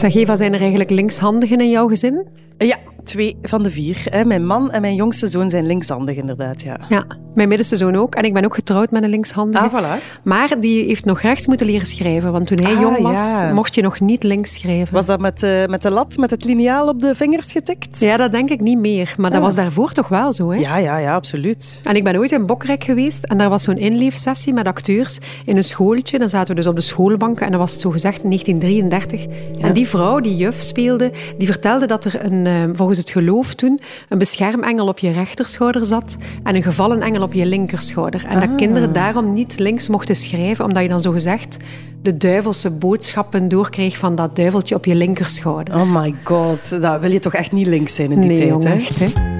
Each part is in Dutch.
Zeg Eva, zijn er eigenlijk linkshandigen in jouw gezin? Ja, twee van de vier. Hè. Mijn man en mijn jongste zoon zijn linkshandig, inderdaad. Ja. Ja, mijn middenste zoon ook. En ik ben ook getrouwd met een linkshandige. Ah, voilà. Maar die heeft nog rechts moeten leren schrijven. Want toen hij Ah, jong was, ja. mocht je nog niet links schrijven. Was dat met, eh, met de lat, met het liniaal op de vingers getikt? Ja, dat denk ik niet meer. Maar dat Ah. was daarvoor toch wel zo, hè? ja, ja, ja, absoluut. En ik ben ooit in Bokrijk geweest en daar was zo'n inleefsessie met acteurs in een schooltje. Dan zaten we dus op de schoolbanken en dat was zo gezegd 1933. En die vrouw die juf speelde, die vertelde dat er een, eh, volgens het geloof toen een beschermengel op je rechterschouder zat en een gevallen engel op je linkerschouder. En dat kinderen daarom niet links mochten schrijven, omdat je dan zo gezegd de duivelse boodschappen doorkreeg van dat duiveltje op je linkerschouder. Oh my god, dat wil je toch echt niet links zijn in die nee, tijd, jong, hè? echt, hè?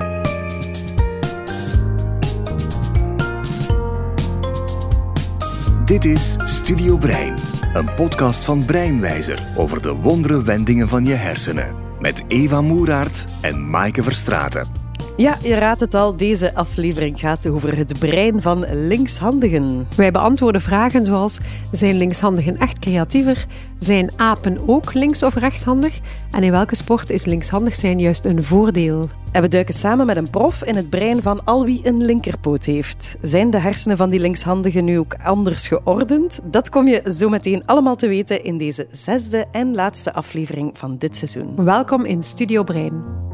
Dit is Studio Brein, een podcast van Breinwijzer over de wondere wendingen van je hersenen. Met Eva Moeraert en Maaike Verstraeten. Ja, je raadt het al, deze aflevering gaat over het brein van linkshandigen. Wij beantwoorden vragen zoals: zijn linkshandigen echt creatiever? Zijn apen ook links- of rechtshandig? En in welke sport is linkshandig zijn juist een voordeel? En we duiken samen met een prof in het brein van al wie een linkerpoot heeft. Zijn de hersenen van die linkshandigen nu ook anders geordend? Dat kom je zo meteen allemaal te weten in deze zesde en laatste aflevering van dit seizoen. Welkom in Studio Brein.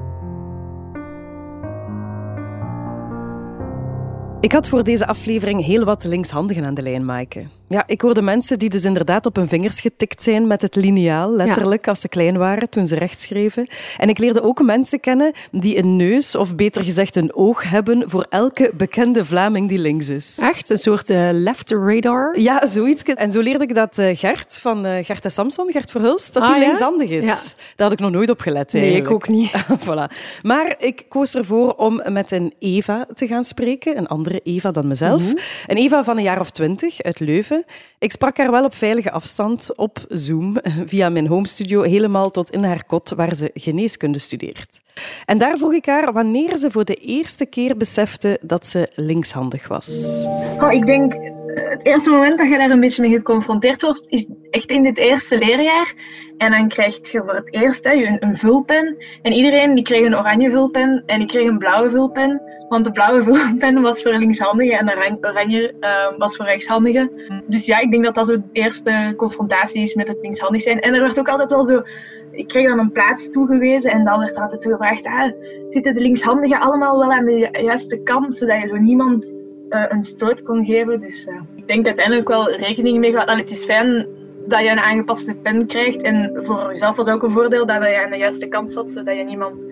Ik had voor deze aflevering heel wat linkshandigen aan de lijn, Maaike. Ja, ik hoorde mensen die dus inderdaad op hun vingers getikt zijn met het liniaal, letterlijk, als ze klein waren, toen ze rechts schreven. En ik leerde ook mensen kennen die een neus, of beter gezegd een oog hebben voor elke bekende Vlaming die links is. Echt een soort eh, left radar? Ja, zoiets. En zo leerde ik dat eh, Gert van eh, Gert en Samson, Gert Verhulst, dat Ah, hij ja? linkshandig is. Ja. Daar had ik nog nooit op gelet Nee, ik ook niet. voilà. Maar ik koos ervoor om met een Eva te gaan spreken. Een andere Eva dan mezelf. Mhm. Een Eva van een jaar of twintig uit Leuven. Ik sprak haar wel op veilige afstand op Zoom via mijn home studio helemaal tot in haar kot waar ze geneeskunde studeert. En daar vroeg ik haar wanneer ze voor de eerste keer besefte dat ze linkshandig was. Oh, ik denk, eh, het eerste moment dat je daar een beetje mee geconfronteerd wordt, is echt in dit eerste leerjaar. En dan krijg je voor het eerst hè, een, een vulpen. En iedereen die kreeg een oranje vulpen en ik kreeg een blauwe vulpen. Want de blauwe vulpen was voor linkshandigen en de oran- oranje eh, was voor rechtshandigen. Dus ja, ik denk dat dat zo de eerste confrontatie is met het linkshandig zijn. En er werd ook altijd wel zo... Ik kreeg dan een plaats toegewezen en dan werd er altijd zo gevraagd... Ah, zitten de linkshandigen allemaal wel aan de ju- juiste kant? Zodat je zo niemand een stoot kon geven. Dus eh, ik denk uiteindelijk wel rekening mee. Allee, het is fijn dat je een aangepaste pen krijgt. En voor jezelf was ook een voordeel dat je aan de juiste kant zat, zodat je niemand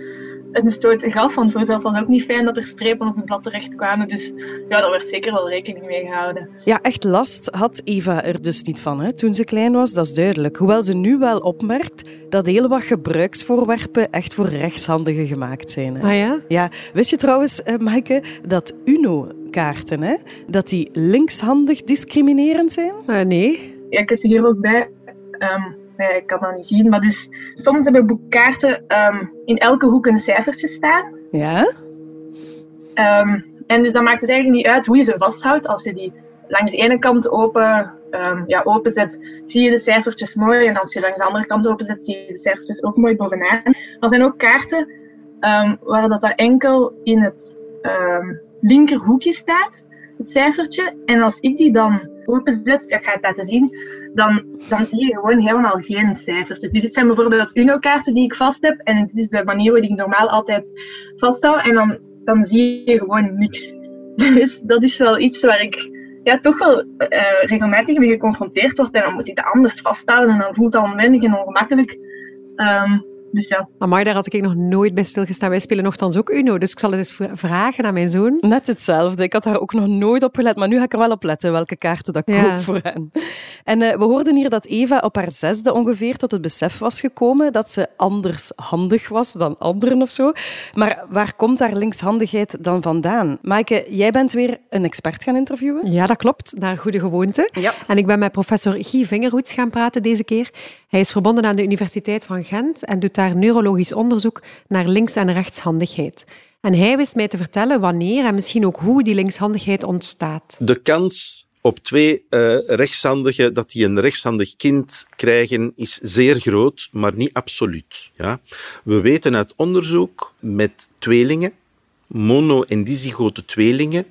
een stoot gaf. Want voor jezelf was het ook niet fijn dat er strepen op het blad terecht kwamen. Dus ja, daar werd zeker wel rekening mee gehouden. Ja, echt last had Eva er dus niet van hè, toen ze klein was, dat is duidelijk. Hoewel ze nu wel opmerkt dat heel wat gebruiksvoorwerpen echt voor rechtshandigen gemaakt zijn. Hè. Ah ja? Ja, wist je trouwens, eh, Maaike, dat UNO-kaarten, hè, dat die linkshandig discriminerend zijn? Eh, nee. Ja, ik heb ze hier ook bij. Ehm, ja, ik kan dat niet zien. Maar dus, soms hebben boekkaarten ehm, in elke hoek een cijfertje staan. Ja? Ehm, en dus dan maakt het eigenlijk niet uit hoe je ze vasthoudt. Als je die langs de ene kant open, ehm, ja, openzet, zie je de cijfertjes mooi. En als je langs de andere kant openzet, zie je de cijfertjes ook mooi bovenaan. Er zijn ook kaarten waar dat, dat enkel in het linkerhoekje staat, het cijfertje. En als ik die dan openzet, dat ga ik laten zien, dan, dan zie je gewoon helemaal geen cijfertjes. Dus dit zijn bijvoorbeeld UNO-kaarten die ik vast heb. En dit is de manier waarop ik normaal altijd vasthoud. En dan, dan zie je gewoon niks. Dus dat is wel iets waar ik ja, toch wel eh, regelmatig mee geconfronteerd word. En dan moet ik het anders vasthouden. En dan voelt het onwendig en ongemakkelijk. Ehm, dus ja. Amai, daar had ik nog nooit bij stilgestaan. Wij spelen nogthans ook Uno, dus ik zal het eens vra- vragen aan mijn zoon. Net hetzelfde. Ik had daar ook nog nooit op gelet, maar nu ga ik er wel op letten welke kaarten dat ik Ja. koop voor hen. En eh, we hoorden hier dat Eva op haar zesde ongeveer tot het besef was gekomen dat ze anders handig was dan anderen of zo. Maar waar komt haar linkshandigheid dan vandaan? Maaike, jij bent weer een expert gaan interviewen. Ja, dat klopt. Naar goede gewoonte. Ja. En ik ben met professor Guy Vingerhoets gaan praten deze keer. Hij is verbonden aan de Universiteit van Gent en doet daar neurologisch onderzoek naar links- en rechtshandigheid. En hij wist mij te vertellen wanneer en misschien ook hoe die linkshandigheid ontstaat. de kans op twee uh, rechtshandigen, dat die een rechtshandig kind krijgen, is zeer groot, maar niet absoluut. Ja? We weten uit onderzoek met tweelingen, mono- en dizygote tweelingen,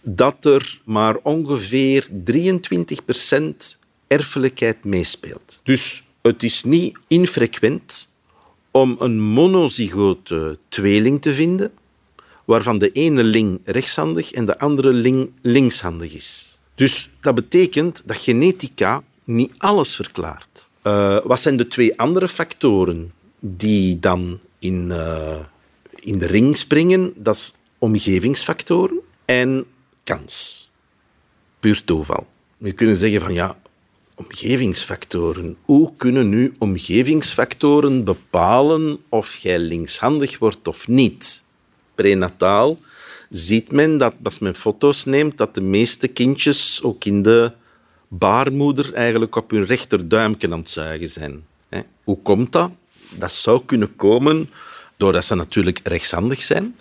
dat er maar ongeveer 23% erfelijkheid meespeelt. Dus het is niet infrequent om een monozygote tweeling te vinden, waarvan de ene ling rechtshandig en de andere ling linkshandig is. Dus dat betekent dat genetica niet alles verklaart. Uh, wat zijn de twee andere factoren die dan in, uh, in de ring springen? Dat is omgevingsfactoren en kans. Puur toeval. Je kunt zeggen van ja, omgevingsfactoren. Hoe kunnen nu omgevingsfactoren bepalen of jij linkshandig wordt of niet? Prenataal ziet men dat als men foto's neemt, dat de meeste kindjes ook in de baarmoeder eigenlijk op hun rechterduimje aan het zuigen zijn. Hoe komt dat? Dat zou kunnen komen doordat ze natuurlijk rechtshandig zijn,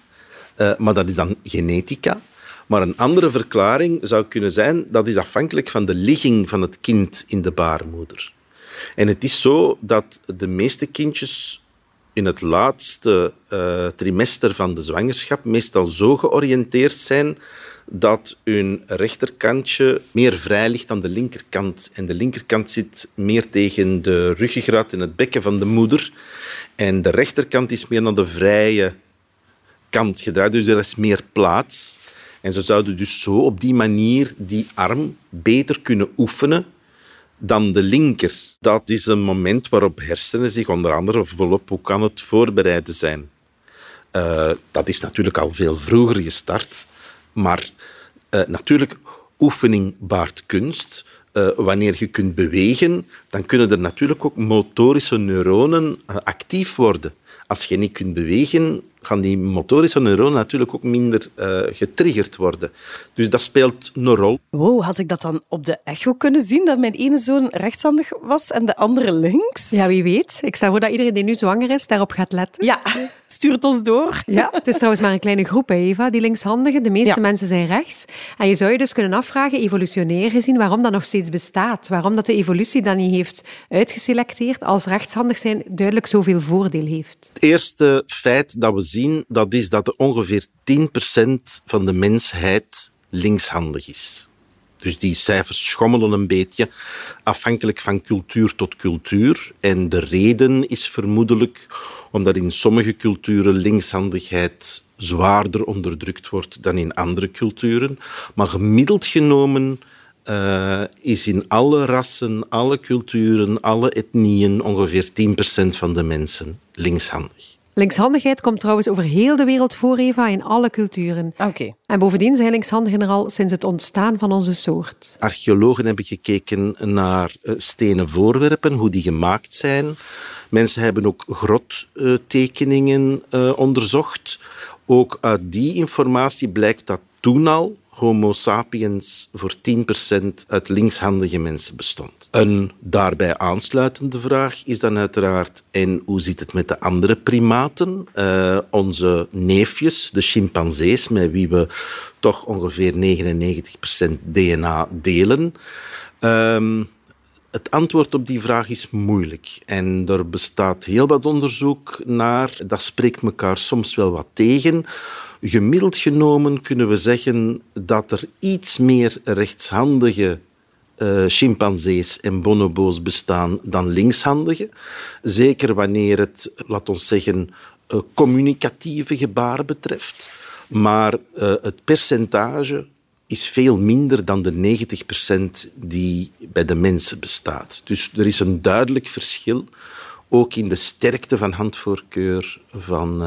eh, maar dat is dan genetica. Maar een andere verklaring zou kunnen zijn dat is afhankelijk van de ligging van het kind in de baarmoeder. En het is zo dat de meeste kindjes in het laatste uh, trimester van de zwangerschap meestal zo georiënteerd zijn dat hun rechterkantje meer vrij ligt dan de linkerkant. En de linkerkant zit meer tegen de ruggengraat en het bekken van de moeder. En de rechterkant is meer naar de vrije kant gedraaid, dus er is meer plaats. En ze zouden dus zo op die manier die arm beter kunnen oefenen dan de linker. Dat is een moment waarop hersenen zich onder andere volop hoe kan het voorbereiden zijn. Uh, dat is natuurlijk al veel vroeger gestart, maar uh, natuurlijk, oefening baart kunst. Uh, wanneer je kunt bewegen, dan kunnen er natuurlijk ook motorische neuronen actief worden. Als je niet kunt bewegen, gaan die motorische neuronen natuurlijk ook minder uh, getriggerd worden. Dus dat speelt een rol. Wow, had ik dat dan op de echo kunnen zien, dat mijn ene zoon rechtshandig was en de andere links? Ja, wie weet. Ik stel voor dat iedereen die nu zwanger is, daarop gaat letten. Ja, stuurt ons door. Ja, het is trouwens maar een kleine groep, Eva, die linkshandigen. De meeste mensen zijn rechts. En je zou je dus kunnen afvragen, evolutionair gezien, waarom dat nog steeds bestaat. Waarom dat de evolutie dat niet heeft uitgeselecteerd als rechtshandig zijn duidelijk zoveel voordeel heeft. Het eerste feit dat we zien dat is dat er ongeveer 10% van de mensheid linkshandig is. Dus die cijfers schommelen een beetje, afhankelijk van cultuur tot cultuur. En de reden is vermoedelijk omdat in sommige culturen linkshandigheid zwaarder onderdrukt wordt dan in andere culturen. Maar gemiddeld genomen uh, is in alle rassen, alle culturen, alle etnieën ongeveer 10% van de mensen linkshandig. Linkshandigheid komt trouwens over heel de wereld voor, Eva, in alle culturen. Oké. En bovendien zijn linkshandigen er al sinds het ontstaan van onze soort. Archeologen hebben gekeken naar eh, stenen voorwerpen, hoe die gemaakt zijn. Mensen hebben ook grottekeningen uh, onderzocht. Ook uit die informatie blijkt dat toen al Homo sapiens voor 10% uit linkshandige mensen bestond. Een daarbij aansluitende vraag is dan uiteraard: en hoe zit het met de andere primaten? Uh, onze neefjes, de chimpansees, met wie we toch ongeveer 99% DNA delen. Um, het antwoord op die vraag is moeilijk. En er bestaat heel wat onderzoek naar. Dat spreekt elkaar soms wel wat tegen. Gemiddeld genomen kunnen we zeggen dat er iets meer rechtshandige uh, chimpansees en bonobo's bestaan dan linkshandige. Zeker wanneer het, laat ons zeggen, uh, communicatieve gebaren betreft. Maar uh, het percentage is veel minder dan de 90% die bij de mensen bestaat. Dus er is een duidelijk verschil, ook in de sterkte van handvoorkeur van,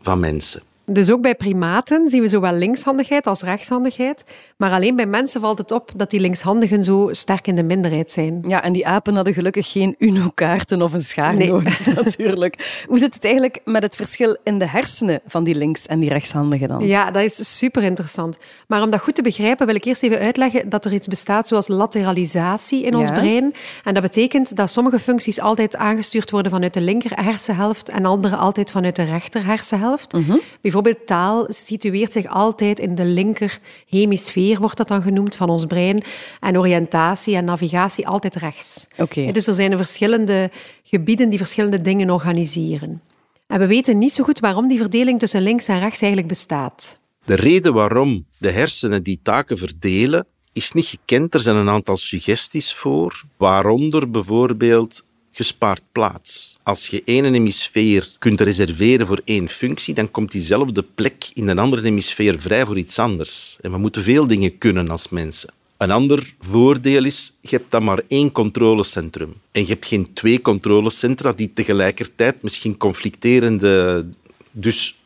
van mensen. Dus ook bij primaten zien we zowel linkshandigheid als rechtshandigheid. Maar alleen bij mensen valt het op dat die linkshandigen zo sterk in de minderheid zijn. Ja, en die apen hadden gelukkig geen Uno-kaarten of een schaar nee. nodig, natuurlijk. Hoe zit het eigenlijk met het verschil in de hersenen van die links- en die rechtshandigen dan? Ja, dat is super interessant. Maar om dat goed te begrijpen, wil ik eerst even uitleggen dat er iets bestaat zoals lateralisatie in ons brein. En dat betekent dat sommige functies altijd aangestuurd worden vanuit de linker hersenhelft en andere altijd vanuit de rechter hersenhelft. Mm Bijvoorbeeld taal situeert zich altijd in de linker hemisfeer hemisphere wordt dat dan genoemd, van ons brein. En oriëntatie en navigatie altijd rechts. Oké. Dus er zijn verschillende gebieden die verschillende dingen organiseren. En we weten niet zo goed waarom die verdeling tussen links en rechts eigenlijk bestaat. De reden waarom de hersenen die taken verdelen, is niet gekend. Er zijn een aantal suggesties voor, waaronder bijvoorbeeld gespaard plaats. Als je één hemisfeer kunt reserveren voor één functie, dan komt diezelfde plek in een andere hemisfeer vrij voor iets anders. En we moeten veel dingen kunnen als mensen. Een ander voordeel is, je hebt dan maar één controlecentrum. En je hebt geen twee controlecentra die tegelijkertijd misschien conflicterende... Dus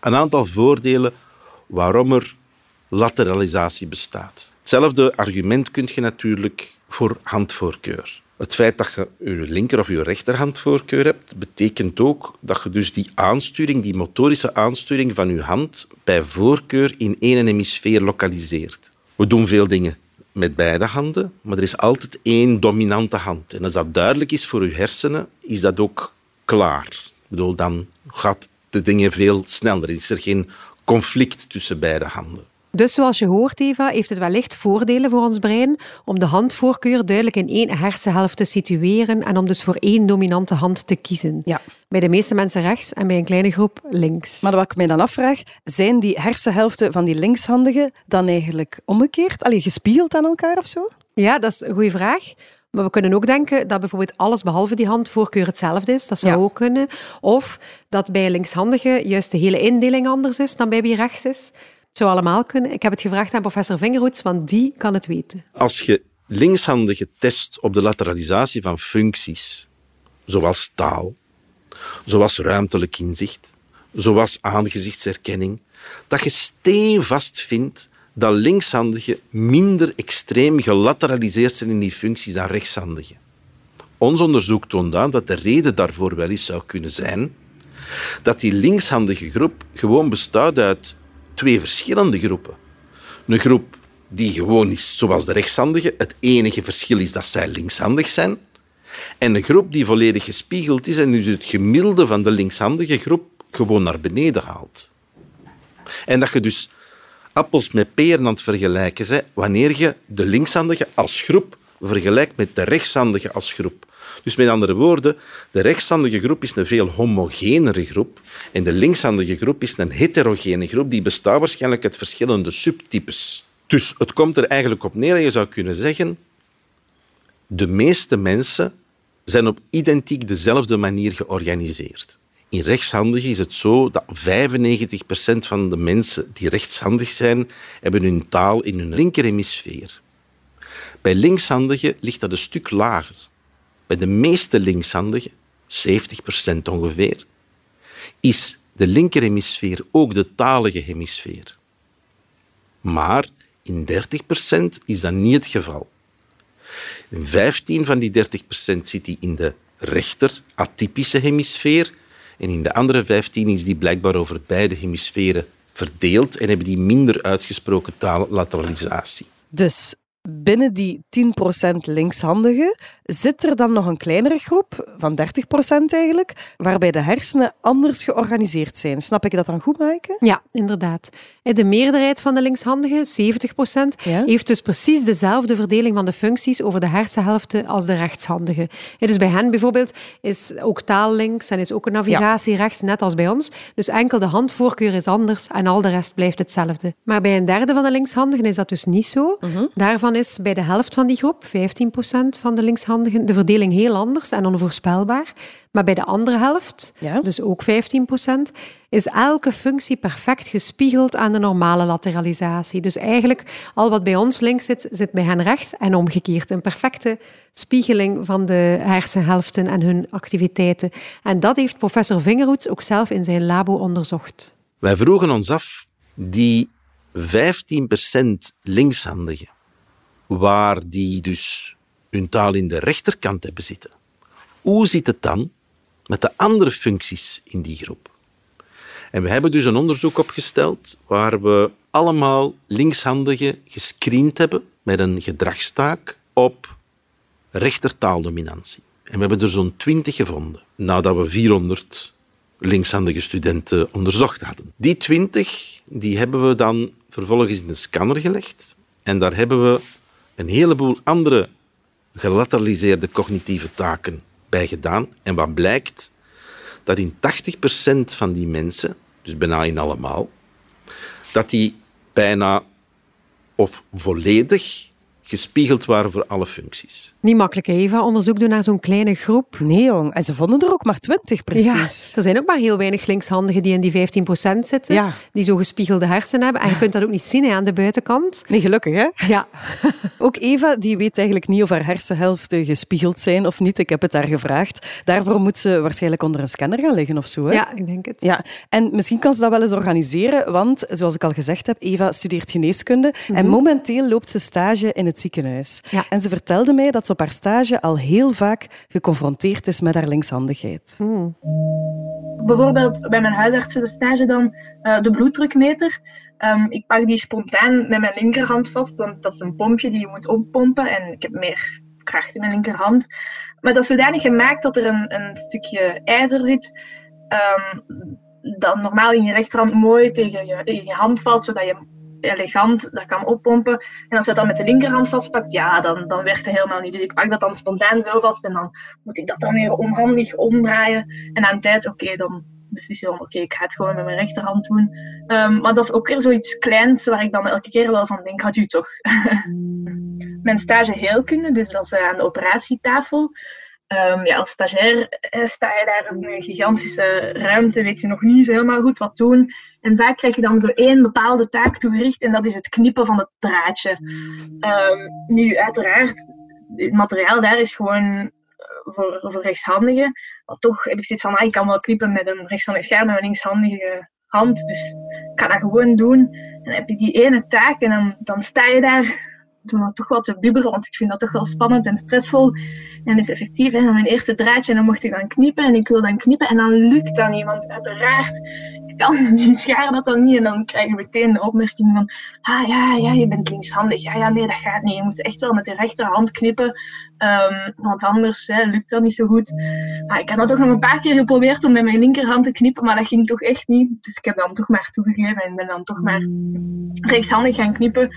een aantal voordelen waarom er lateralisatie bestaat. Hetzelfde argument kun je natuurlijk voor handvoorkeur. Het feit dat je je linker of je rechterhandvoorkeur hebt, betekent ook dat je dus die aansturing, die motorische aansturing van je hand, bij voorkeur in één hemisfeer lokaliseert. We doen veel dingen met beide handen, maar er is altijd één dominante hand. En als dat duidelijk is voor je hersenen, is dat ook klaar. Ik bedoel, dan gaat de dingen veel sneller. Is er geen conflict tussen beide handen. Dus zoals je hoort, Eva, heeft het wellicht voordelen voor ons brein om de handvoorkeur duidelijk in één hersenhelft te situeren en om dus voor één dominante hand te kiezen. Ja. Bij de meeste mensen rechts en bij een kleine groep links. Maar wat ik mij dan afvraag, zijn die hersenhelften van die linkshandigen dan eigenlijk omgekeerd? Allee, gespiegeld aan elkaar of zo? Ja, dat is een goede vraag. Maar we kunnen ook denken dat bijvoorbeeld alles behalve die handvoorkeur hetzelfde is. Dat zou Ja. ook kunnen. Of dat bij linkshandigen juist de hele indeling anders is dan bij wie rechts is. Zou allemaal kunnen. Ik heb het gevraagd aan professor Vingerhoets, want die kan het weten. Als je linkshandigen test op de lateralisatie van functies, zoals taal, zoals ruimtelijk inzicht, zoals aangezichtsherkenning, dat je steenvast vindt dat linkshandigen minder extreem gelateraliseerd zijn in die functies dan rechtshandigen. Ons onderzoek toont aan dat de reden daarvoor wel eens zou kunnen zijn dat die linkshandige groep gewoon bestaat uit twee verschillende groepen. Een groep die gewoon is zoals de rechtshandigen. Het enige verschil is dat zij linkshandig zijn. En een groep die volledig gespiegeld is en dus het gemiddelde van de linkshandige groep gewoon naar beneden haalt. En dat je dus appels met peren aan het vergelijken wanneer je de linkshandige als groep vergelijkt met de rechtshandige als groep. Dus met andere woorden, de rechtshandige groep is een veel homogenere groep en de linkshandige groep is een heterogene groep die bestaat waarschijnlijk uit verschillende subtypes. Dus het komt er eigenlijk op neer dat je zou kunnen zeggen de meeste mensen zijn op identiek dezelfde manier georganiseerd. In rechtshandigen is het zo dat 95% van de mensen die rechtshandig zijn, hebben hun taal in hun linkerhemisfeer. Bij linkshandigen ligt dat een stuk lager. Bij de meeste linkshandigen, 70% ongeveer, is de linkerhemisfeer ook de talige hemisfeer. Maar in 30% is dat niet het geval. In 15 van die 30% zit die in de rechter atypische hemisfeer en in de andere 15 is die blijkbaar over beide hemisferen verdeeld en hebben die minder uitgesproken tallateralisatie. Dus binnen die 10% linkshandigen zit er dan nog een kleinere groep, van 30% eigenlijk, waarbij de hersenen anders georganiseerd zijn. Snap ik dat dan goed, Maaike? Ja, inderdaad. De meerderheid van de linkshandigen, 70%, Ja. heeft dus precies dezelfde verdeling van de functies over de hersenhelften als de rechtshandigen. Dus bij hen bijvoorbeeld is ook taal links en is ook een navigatie rechts, net als bij ons. Dus enkel de handvoorkeur is anders en al de rest blijft hetzelfde. Maar bij een derde van de linkshandigen is dat dus niet zo. Daarvan is bij de helft van die groep, 15% van de linkshandigen, de verdeling heel anders en onvoorspelbaar. Maar bij de andere helft, Ja. dus ook 15%, is elke functie perfect gespiegeld aan de normale lateralisatie. Dus eigenlijk, al wat bij ons links zit, zit bij hen rechts en omgekeerd. Een perfecte spiegeling van de hersenhelften en hun activiteiten. En dat heeft professor Vingerhoets ook zelf in zijn labo onderzocht. Wij vroegen ons af, die 15% linkshandigen, waar die dus hun taal in de rechterkant hebben zitten, hoe zit het dan met de andere functies in die groep? En we hebben dus een onderzoek opgesteld waar we allemaal linkshandigen gescreend hebben met een gedragstaak op rechtertaaldominantie. En we hebben er zo'n 20 gevonden, nadat we 400 linkshandige studenten onderzocht hadden. Die 20 die hebben we dan vervolgens in de scanner gelegd. En daar hebben we een heleboel andere gelateraliseerde cognitieve taken bij gedaan. En wat blijkt? Dat in 80% van die mensen, dus bijna in allemaal, dat die bijna of volledig gespiegeld waren voor alle functies. Niet makkelijk, Eva. Onderzoek doen naar zo'n kleine groep. Nee, jong. En ze vonden er ook maar twintig, precies. Ja, er zijn ook maar heel weinig linkshandigen die in die 15% zitten, Ja. die zo gespiegelde hersenen hebben. En je kunt dat ook niet zien hè, aan de buitenkant. Nee, gelukkig, hè? Ja, Ook Eva die weet eigenlijk niet of haar hersenhelften gespiegeld zijn of niet. Ik heb het haar gevraagd. Daarvoor moet ze waarschijnlijk onder een scanner gaan liggen of zo. Hè? ja ik denk het. Ja, en misschien kan ze dat wel eens organiseren, want zoals ik al gezegd heb, Eva studeert geneeskunde en momenteel loopt ze stage in het ziekenhuis. Ja. En ze vertelde mij dat ze op haar stage al heel vaak geconfronteerd is met haar linkshandigheid. bijvoorbeeld bij mijn huisartsen de stage dan eh, de bloeddrukmeter. Ehm, ik pak die spontaan met mijn linkerhand vast, want dat is een pompje die je moet oppompen en ik heb meer kracht in mijn linkerhand. Maar dat is zodanig gemaakt dat er een, een stukje ijzer zit ehm, dat normaal in je rechterhand mooi tegen je, in je hand valt, zodat je elegant dat kan oppompen. En als je dat dan met de linkerhand vastpakt, ja, dan, dan werkt het helemaal niet. Dus ik pak dat dan spontaan zo vast en dan moet ik dat dan weer onhandig omdraaien. En aan tijd, oké, dan beslis je dan, oké, ik ga het gewoon met mijn rechterhand doen. Ehm, maar dat is ook weer zoiets kleins waar ik dan elke keer wel van denk, had u toch. mijn stage heelkunde, dus dat is eh, aan de operatietafel. Ehm, ja, als stagiair eh, sta je daar in een gigantische ruimte, weet je nog niet helemaal goed wat doen. En vaak krijg je dan zo één bepaalde taak toegericht en dat is het knippen van het draadje. Ehm, nu, uiteraard, het materiaal daar is gewoon voor, voor rechtshandigen. Maar toch heb ik zoiets van, ah, ik kan wel knippen met een rechtshandig scherm en een linkshandige hand. Dus ik kan dat gewoon doen. En dan heb je die ene taak en dan, dan sta je daar toen dan toch wel te bibberen, want ik vind dat toch wel spannend en stressvol. En dus effectief, hè, mijn eerste draadje, en dan mocht ik dan knippen en ik wil dan knippen en dan lukt dat niet, want uiteraard ik kan dat dan niet en dan krijg je meteen de opmerking van ah ja, ja, je bent linkshandig, ja, ja, nee, dat gaat niet, je moet echt wel met de rechterhand knippen, Ehm, want anders lukt dat niet zo goed. Maar ik heb dat ook nog een paar keer geprobeerd om met mijn linkerhand te knippen, maar dat ging toch echt niet. Dus ik heb dan toch maar toegegeven en ben dan toch maar rechtshandig gaan knippen.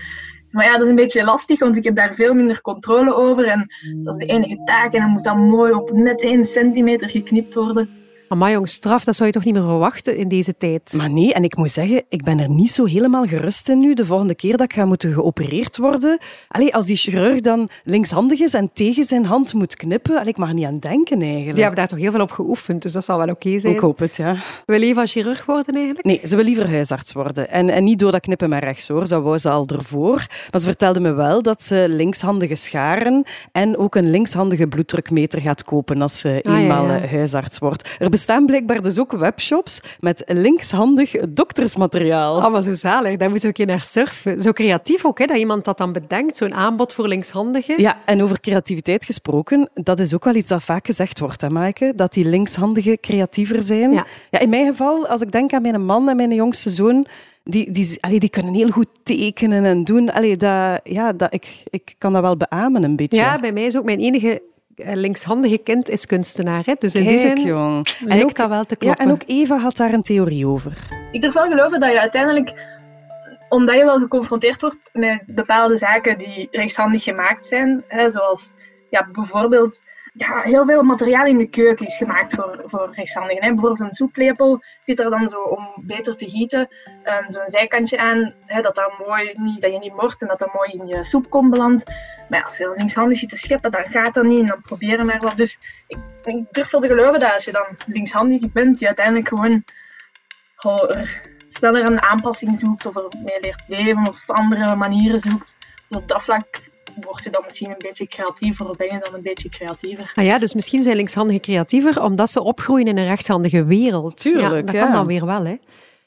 Maar ja, dat is een beetje lastig, want ik heb daar veel minder controle over. En dat is de enige taak. En dan moet dat mooi op net 1 centimeter geknipt worden. Maar jong, straf, dat zou je toch niet meer verwachten in deze tijd? Maar nee, en ik moet zeggen, ik ben er niet zo helemaal gerust in nu. De volgende keer dat ik ga moeten geopereerd worden. Allee, als die chirurg dan linkshandig is en tegen zijn hand moet knippen, allee, ik mag niet aan denken eigenlijk. Die hebben daar toch heel veel op geoefend, dus dat zal wel oké zijn. ik hoop het, ja. Wil Eva chirurg worden eigenlijk? Nee, ze wil liever huisarts worden. En, en niet door dat knippen met rechts hoor, dat wou ze al ervoor. Maar ze vertelde me wel dat ze linkshandige scharen en ook een linkshandige bloeddrukmeter gaat kopen als ze Ah, eenmaal ja. eh, huisarts wordt. Er bestaan blijkbaar dus ook webshops met linkshandig doktersmateriaal. Oh, maar zo zalig. Daar moet je ook in naar surfen. Zo creatief ook, hè, dat iemand dat dan bedenkt. Zo'n aanbod voor linkshandigen. Ja, en over creativiteit gesproken, dat is ook wel iets dat vaak gezegd wordt, hè, Maaike? Dat die linkshandigen creatiever zijn. Ja. in mijn geval, als ik denk aan mijn man en mijn jongste zoon, die, die, allee, die kunnen heel goed tekenen en doen. Allee, dat, ja, dat, ik, ik kan dat wel beamen een beetje. Ja, bij mij is ook mijn enige linkshandige kind is kunstenaar. Hè? Dus in die Kijk, zin jong. lijkt dat wel te Ja, kloppen. en ook Eva had daar een theorie over. Ik durf wel geloven dat je uiteindelijk, omdat je wel geconfronteerd wordt met bepaalde zaken die rechtshandig gemaakt zijn, hè, zoals ja, bijvoorbeeld ja, heel veel materiaal in de keuken is gemaakt voor, voor rechtshandigen. Hè. Bijvoorbeeld een soeplepel zit er dan zo om beter te gieten, eh, zo'n zijkantje aan, hè, dat, dat, mooi niet, dat je niet mort en dat dat mooi in je soepkom belandt. Maar ja, als je dan linkshandig zit te scheppen, dan gaat dat niet en dan proberen maar wat. Dus ik, ik durf wel te geloven dat als je dan linkshandig bent, je uiteindelijk gewoon er sneller een aanpassing zoekt of er mee leert leven of andere manieren zoekt. Dus op dat vlak word je dan misschien een beetje creatiever of ben je dan een beetje creatiever. Ah ja, dus misschien zijn linkshandigen creatiever omdat ze opgroeien in een rechtshandige wereld. Tuurlijk, ja, dat ja. kan dan weer wel, hè.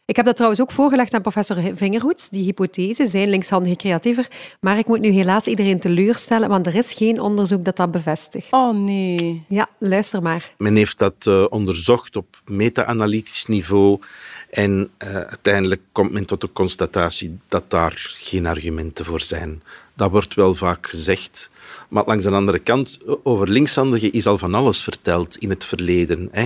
Ik heb dat trouwens ook voorgelegd aan professor Vingerhoets, die hypothese, zijn linkshandigen creatiever. Maar ik moet nu helaas iedereen teleurstellen, want er is geen onderzoek dat dat bevestigt. Oh nee. Ja, luister maar. Men heeft dat eh, onderzocht op meta-analytisch niveau en eh, uiteindelijk komt men tot de constatatie dat daar geen argumenten voor zijn. Dat wordt wel vaak gezegd. Maar langs de andere kant, over linkshandigen is al van alles verteld in het verleden. Hè.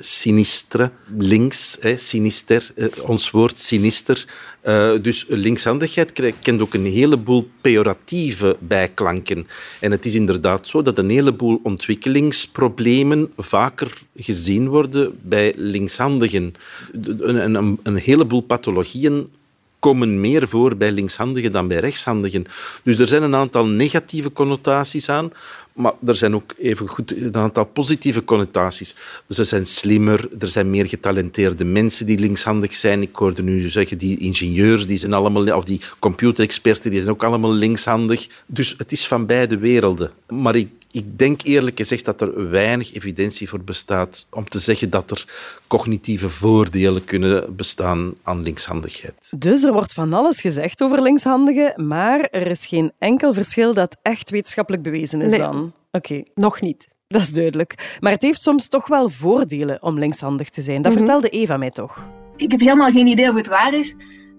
Sinistre, links, sinister, eh, ons woord sinister. Uh, dus linkshandigheid kent ook een heleboel pejoratieve bijklanken. En het is inderdaad zo dat een heleboel ontwikkelingsproblemen vaker gezien worden bij linkshandigen. Een, een, een heleboel pathologieën komen meer voor bij linkshandigen dan bij rechtshandigen. Dus er zijn een aantal negatieve connotaties aan, maar er zijn ook even goed een aantal positieve connotaties. Dus zijn slimmer, er zijn meer getalenteerde mensen die linkshandig zijn. Ik hoorde nu zeggen, die ingenieurs, die zijn allemaal, of die computerexperten, die zijn ook allemaal linkshandig. Dus het is van beide werelden. Maar ik ik denk eerlijk gezegd dat er weinig evidentie voor bestaat om te zeggen dat er cognitieve voordelen kunnen bestaan aan linkshandigheid. Dus er wordt van alles gezegd over linkshandigen, maar er is geen enkel verschil dat echt wetenschappelijk bewezen is nee. dan? Oké. Nog niet. Dat is duidelijk. Maar het heeft soms toch wel voordelen om linkshandig te zijn. Dat Mhm. vertelde Eva mij toch. Ik heb helemaal geen idee of het waar is,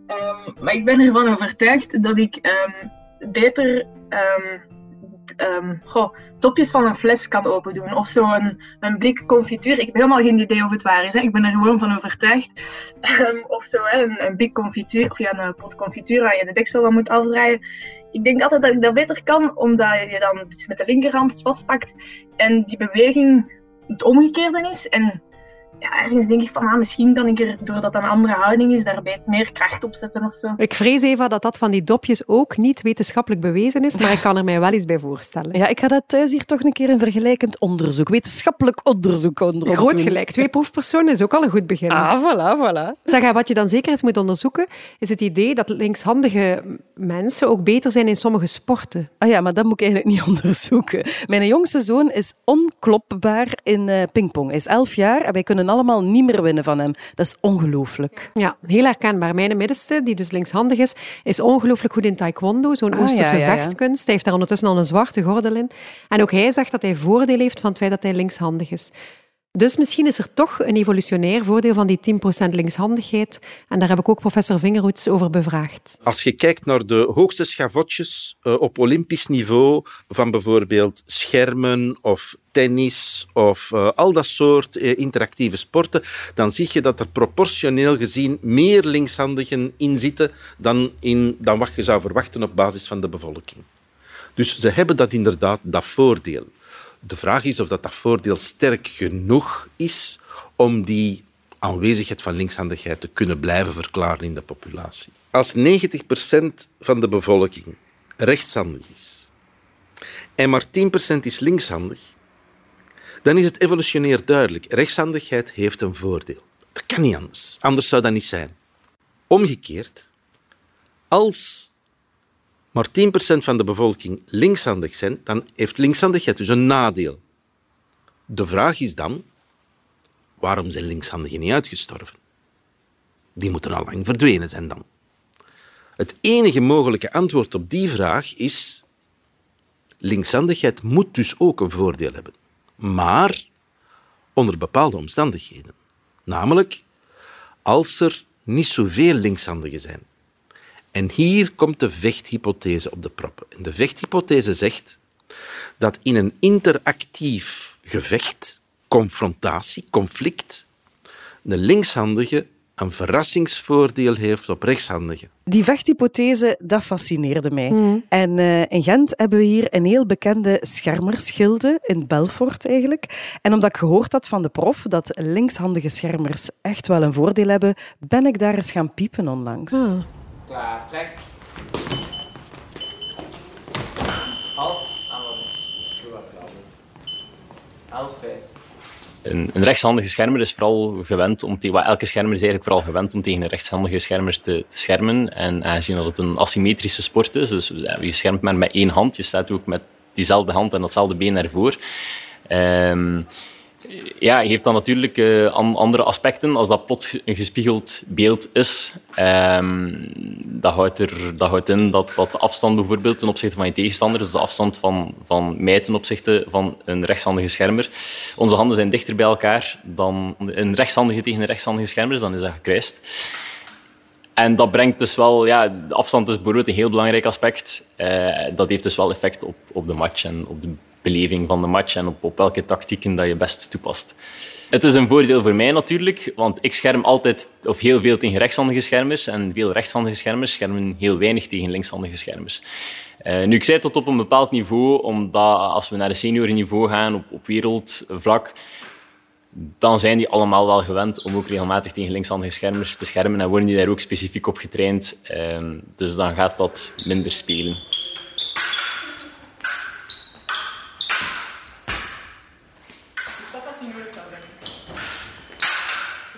ehm, maar ik ben ervan overtuigd dat ik ehm, beter ehm, ehm, goh, topjes van een fles kan open doen. Of zo een, een blik confituur. Ik heb helemaal geen idee of het waar is. Hè. Ik ben er gewoon van overtuigd. Ehm, of zo een, een blik confituur, of ja, een pot confituur waar je de deksel van moet afdraaien. Ik denk altijd dat ik dat beter kan, omdat je dan dus met de linkerhand vastpakt en die beweging het omgekeerde is. En ja, ergens denk ik van, ah, misschien kan ik er, doordat dat een andere houding is, daarbij meer kracht op zetten of zo. Ik vrees, Eva, dat dat van die dopjes ook niet wetenschappelijk bewezen is, maar ik kan er mij wel iets bij voorstellen. Ja, ik ga dat thuis hier toch een keer een vergelijkend onderzoek, wetenschappelijk onderzoek onder Groot doen. gelijk. Twee proefpersonen is ook al een goed begin. Ah, voilà, voilà. Zeg, wat je dan zeker eens moet onderzoeken, is het idee dat linkshandige mensen ook beter zijn in sommige sporten. Ah ja, maar dat moet ik eigenlijk niet onderzoeken. Mijn jongste zoon is onklopbaar in eh, pingpong. Hij is elf jaar en wij kunnen allemaal niet meer winnen van hem. Dat is ongelooflijk. Ja, heel herkenbaar. Mijn middenste, die dus linkshandig is, is ongelooflijk goed in taekwondo, zo'n Ah, Oosterse ja, ja, ja. vechtkunst. Hij heeft daar ondertussen al een zwarte gordel in. En ook hij zegt dat hij voordeel heeft van het feit dat hij linkshandig is. Dus misschien is er toch een evolutionair voordeel van die 10% linkshandigheid. En daar heb ik ook professor Vingerhoets over bevraagd. Als je kijkt naar de hoogste schavotjes eh, op olympisch niveau van bijvoorbeeld schermen of tennis of eh, al dat soort eh, interactieve sporten, dan zie je dat er proportioneel gezien meer linkshandigen in zitten dan, in, dan wat je zou verwachten op basis van de bevolking. Dus ze hebben dat inderdaad, dat voordeel. De vraag is of dat, dat voordeel sterk genoeg is om die aanwezigheid van linkshandigheid te kunnen blijven verklaren in de populatie. Als 90% van de bevolking rechtshandig is en maar 10% is linkshandig, dan is het evolutionair duidelijk. Rechtshandigheid heeft een voordeel. Dat kan niet anders. Anders zou dat niet zijn. Omgekeerd, als maar 10% van de bevolking linkshandig zijn, dan heeft linkshandigheid dus een nadeel. De vraag is dan, waarom zijn linkshandigen niet uitgestorven? Die moeten al lang verdwenen zijn dan. Het enige mogelijke antwoord op die vraag is, linkshandigheid moet dus ook een voordeel hebben. Maar onder bepaalde omstandigheden. Namelijk als er niet zoveel linkshandigen zijn. En hier komt de vechthypothese op de proppen. En de vechthypothese zegt dat in een interactief gevecht, confrontatie, conflict, de linkshandige een verrassingsvoordeel heeft op rechtshandigen. Die vechthypothese, dat fascineerde mij. En eh, in Gent hebben we hier een heel bekende schermerschilde, in Belfort eigenlijk. En omdat ik gehoord had van de prof dat linkshandige schermers echt wel een voordeel hebben, ben ik daar eens gaan piepen onlangs. Klaar, trek. Half. Half vijf. Een, een rechtshandige schermer is vooral gewend om well, elke schermer is eigenlijk vooral gewend om tegen een rechtshandige schermer te, te schermen. En aangezien dat het een asymmetrische sport is, dus je schermt maar met één hand, je staat ook met diezelfde hand en datzelfde been ervoor. Ehm, ja, geeft dan natuurlijk eh, an- andere aspecten. Als dat plots een gespiegeld beeld is, ehm, dat, houdt er, dat houdt in dat, dat de afstand bijvoorbeeld ten opzichte van je tegenstander, dus de afstand van, van mij ten opzichte van een rechtshandige schermer, onze handen zijn dichter bij elkaar dan een rechtshandige tegen een rechtshandige schermer, dan is dat gekruist. En dat brengt dus wel, ja, de afstand is bijvoorbeeld een heel belangrijk aspect. Eh, dat heeft dus wel effect op, op de match en op de beleving van de match en op, welke tactieken dat je best toepast. Het is een voordeel voor mij natuurlijk, want ik scherm altijd of heel veel tegen rechtshandige schermers en veel rechtshandige schermers schermen heel weinig tegen linkshandige schermers. Uh, nu, ik zei tot op een bepaald niveau, omdat als we naar de seniorniveau gaan op, op wereldvlak, dan zijn die allemaal wel gewend om ook regelmatig tegen linkshandige schermers te schermen en worden die daar ook specifiek op getraind. Uh, dus dan gaat dat minder spelen.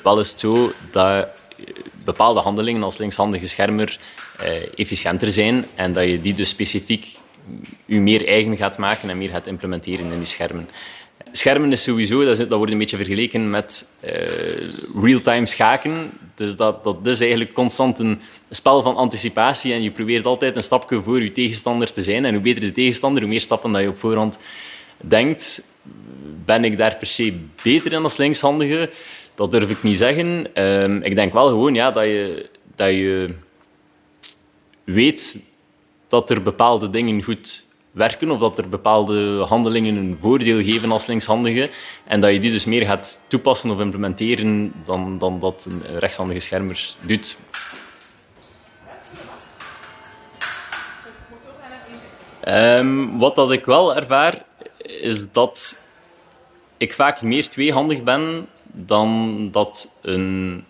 Wel is dat bepaalde handelingen als linkshandige schermer eh, efficiënter zijn en dat je die dus specifiek u meer eigen gaat maken en meer gaat implementeren in je schermen. Schermen is sowieso, dat, dat wordt een beetje vergeleken met uh, real-time schaken. Dus dat, dat is eigenlijk constant een spel van anticipatie en je probeert altijd een stapje voor je tegenstander te zijn. En hoe beter de tegenstander, hoe meer stappen dat je op voorhand denkt. Ben ik daar per se beter in als linkshandige? Dat durf ik niet zeggen. Uh, ik denk wel gewoon ja, dat, je, dat je weet dat er bepaalde dingen goed werken of dat er bepaalde handelingen een voordeel geven als linkshandige en dat je die dus meer gaat toepassen of implementeren dan, dan dat een rechtshandige schermer doet. Um, wat dat ik wel ervaar, is dat ik vaak meer tweehandig ben dan dat, een,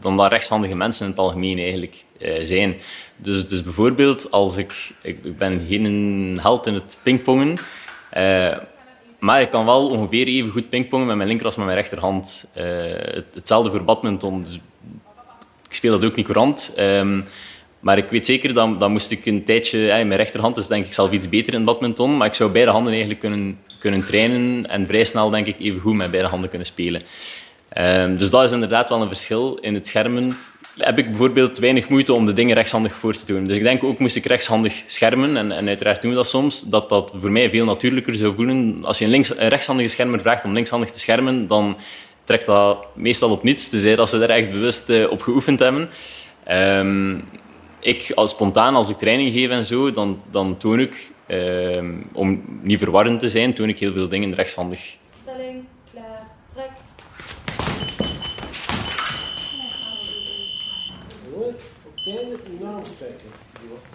dan dat rechtshandige mensen in het algemeen eigenlijk uh, zijn. Dus, dus bijvoorbeeld, als ik, ik ben geen held in het pingpongen, uh, maar ik kan wel ongeveer even goed pingpongen met mijn linker als met mijn rechterhand. Uh, hetzelfde voor badminton. Dus ik speel dat ook niet courant. Um, maar ik weet zeker, dat, dat moest ik een tijdje... Ja, mijn rechterhand is denk ik zelf iets beter in badminton, maar ik zou beide handen eigenlijk kunnen, kunnen trainen en vrij snel denk ik even goed met beide handen kunnen spelen. Um, dus dat is inderdaad wel een verschil. In het schermen heb ik bijvoorbeeld weinig moeite om de dingen rechtshandig voor te doen. Dus ik denk ook, moest ik rechtshandig schermen, en, en uiteraard doen we dat soms, dat dat voor mij veel natuurlijker zou voelen. Als je een, rechtshandige schermer vraagt om linkshandig te schermen, dan trekt dat meestal op niets, tenzij dat ze daar echt bewust uh, op geoefend hebben. Um, ik, als spontaan, als ik training geef en zo, dan, dan toon ik, um, om niet verwarrend te zijn, toon ik heel veel dingen rechtshandig. Stelling, klaar, trek.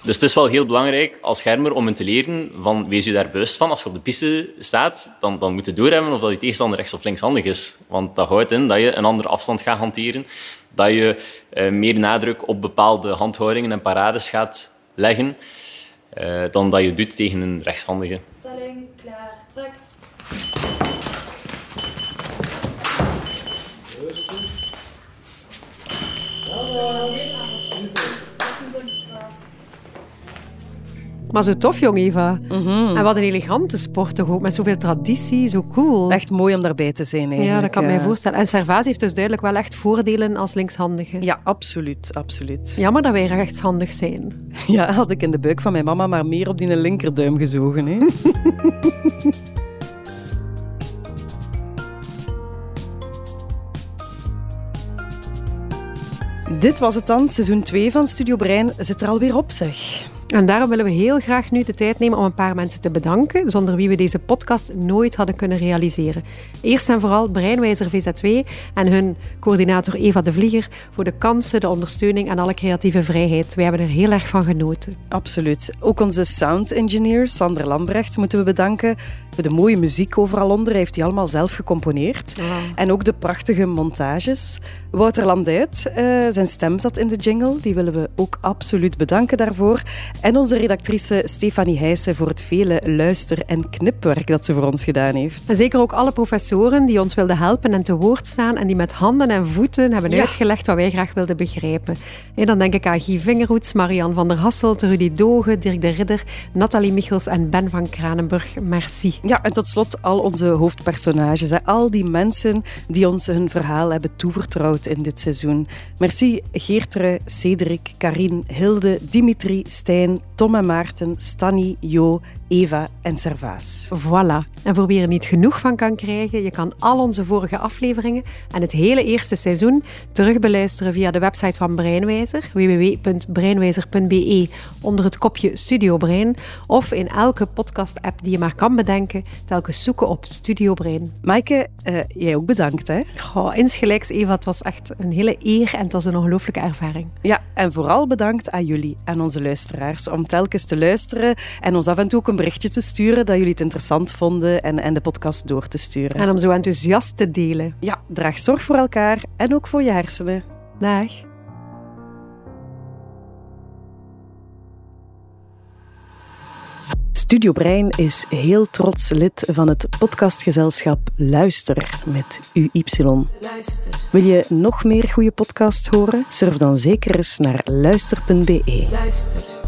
Dus het is wel heel belangrijk als schermer om te leren van wees je daar bewust van. Als je op de piste staat, dan, dan moet je doorhebben of dat je tegenstander rechts of linkshandig is. Want dat houdt in dat je een andere afstand gaat hanteren. Dat je uh, meer nadruk op bepaalde handhoudingen en parades gaat leggen dan dat je doet tegen een rechtshandige. Maar zo tof, jong Eva. En wat een elegante sport toch ook, met zoveel traditie, zo cool. Echt mooi om daarbij te zijn eigenlijk. Ja, dat kan ik mij voorstellen. En Servaas heeft dus duidelijk wel echt voordelen als linkshandige. Ja, absoluut, absoluut. Jammer dat wij rechtshandig zijn. Ja, had ik in de buik van mijn mama maar meer op die linkerduim gezogen. Hè? Dit was het dan. Seizoen 2 van Studio Brein zit er alweer op, zeg. En daarom willen we heel graag nu de tijd nemen om een paar mensen te bedanken, zonder wie we deze podcast nooit hadden kunnen realiseren. Eerst en vooral Breinwijzer VZ2 en hun coördinator Eva de Vlieger voor de kansen, de ondersteuning en alle creatieve vrijheid. Wij hebben er heel erg van genoten. Absoluut. Ook onze sound engineer Sander Lambrecht moeten we bedanken voor de mooie muziek overal onder. Hij heeft die allemaal zelf gecomponeerd. Wow. En ook de prachtige montages. Wouter Landuit, uh, zijn stem zat in de jingle. Die willen we ook absoluut bedanken daarvoor. En onze redactrice Stefanie Heijsen voor het vele luister- en knipwerk dat ze voor ons gedaan heeft. En zeker ook alle professoren die ons wilden helpen en te woord staan en die met handen en voeten hebben Ja. uitgelegd wat wij graag wilden begrijpen. En dan denk ik aan Guy Vingerhoets, Marian van der Hasselt, Rudy Dogen, Dirk de Ridder, Nathalie Michels en Ben van Kranenburg. Merci. Ja, en tot slot al onze hoofdpersonages. Hè. Al die mensen die ons hun verhaal hebben toevertrouwd in dit seizoen. Merci Geertrui, Cedric, Karin, Hilde, Dimitri, Stijn, Tom en Maarten, Stanny, Jo, Eva en Servaas. Voilà. En voor wie er niet genoeg van kan krijgen, je kan al onze vorige afleveringen en het hele eerste seizoen terugbeluisteren via de website van Breinwijzer, www.breinwijzer.be, onder het kopje Studio Brein, of in elke podcast-app die je maar kan bedenken, telkens zoeken op Studio Brein. Maaike, uh, jij ook bedankt, hè? Goh, insgelijks, Eva. Het was echt een hele eer en het was een ongelooflijke ervaring. Ja, en vooral bedankt aan jullie, aan onze luisteraars, om telkens te luisteren en ons af en toe ook een berichtje te sturen dat jullie het interessant vonden en, en de podcast door te sturen. En om zo enthousiast te delen. Ja, draag zorg voor elkaar en ook voor je hersenen. Dag. Studio Brein is heel trots lid van het podcastgezelschap Luister met UY. Luister. Wil je nog meer goede podcasts horen? Surf dan zeker eens naar luister.be. Luister.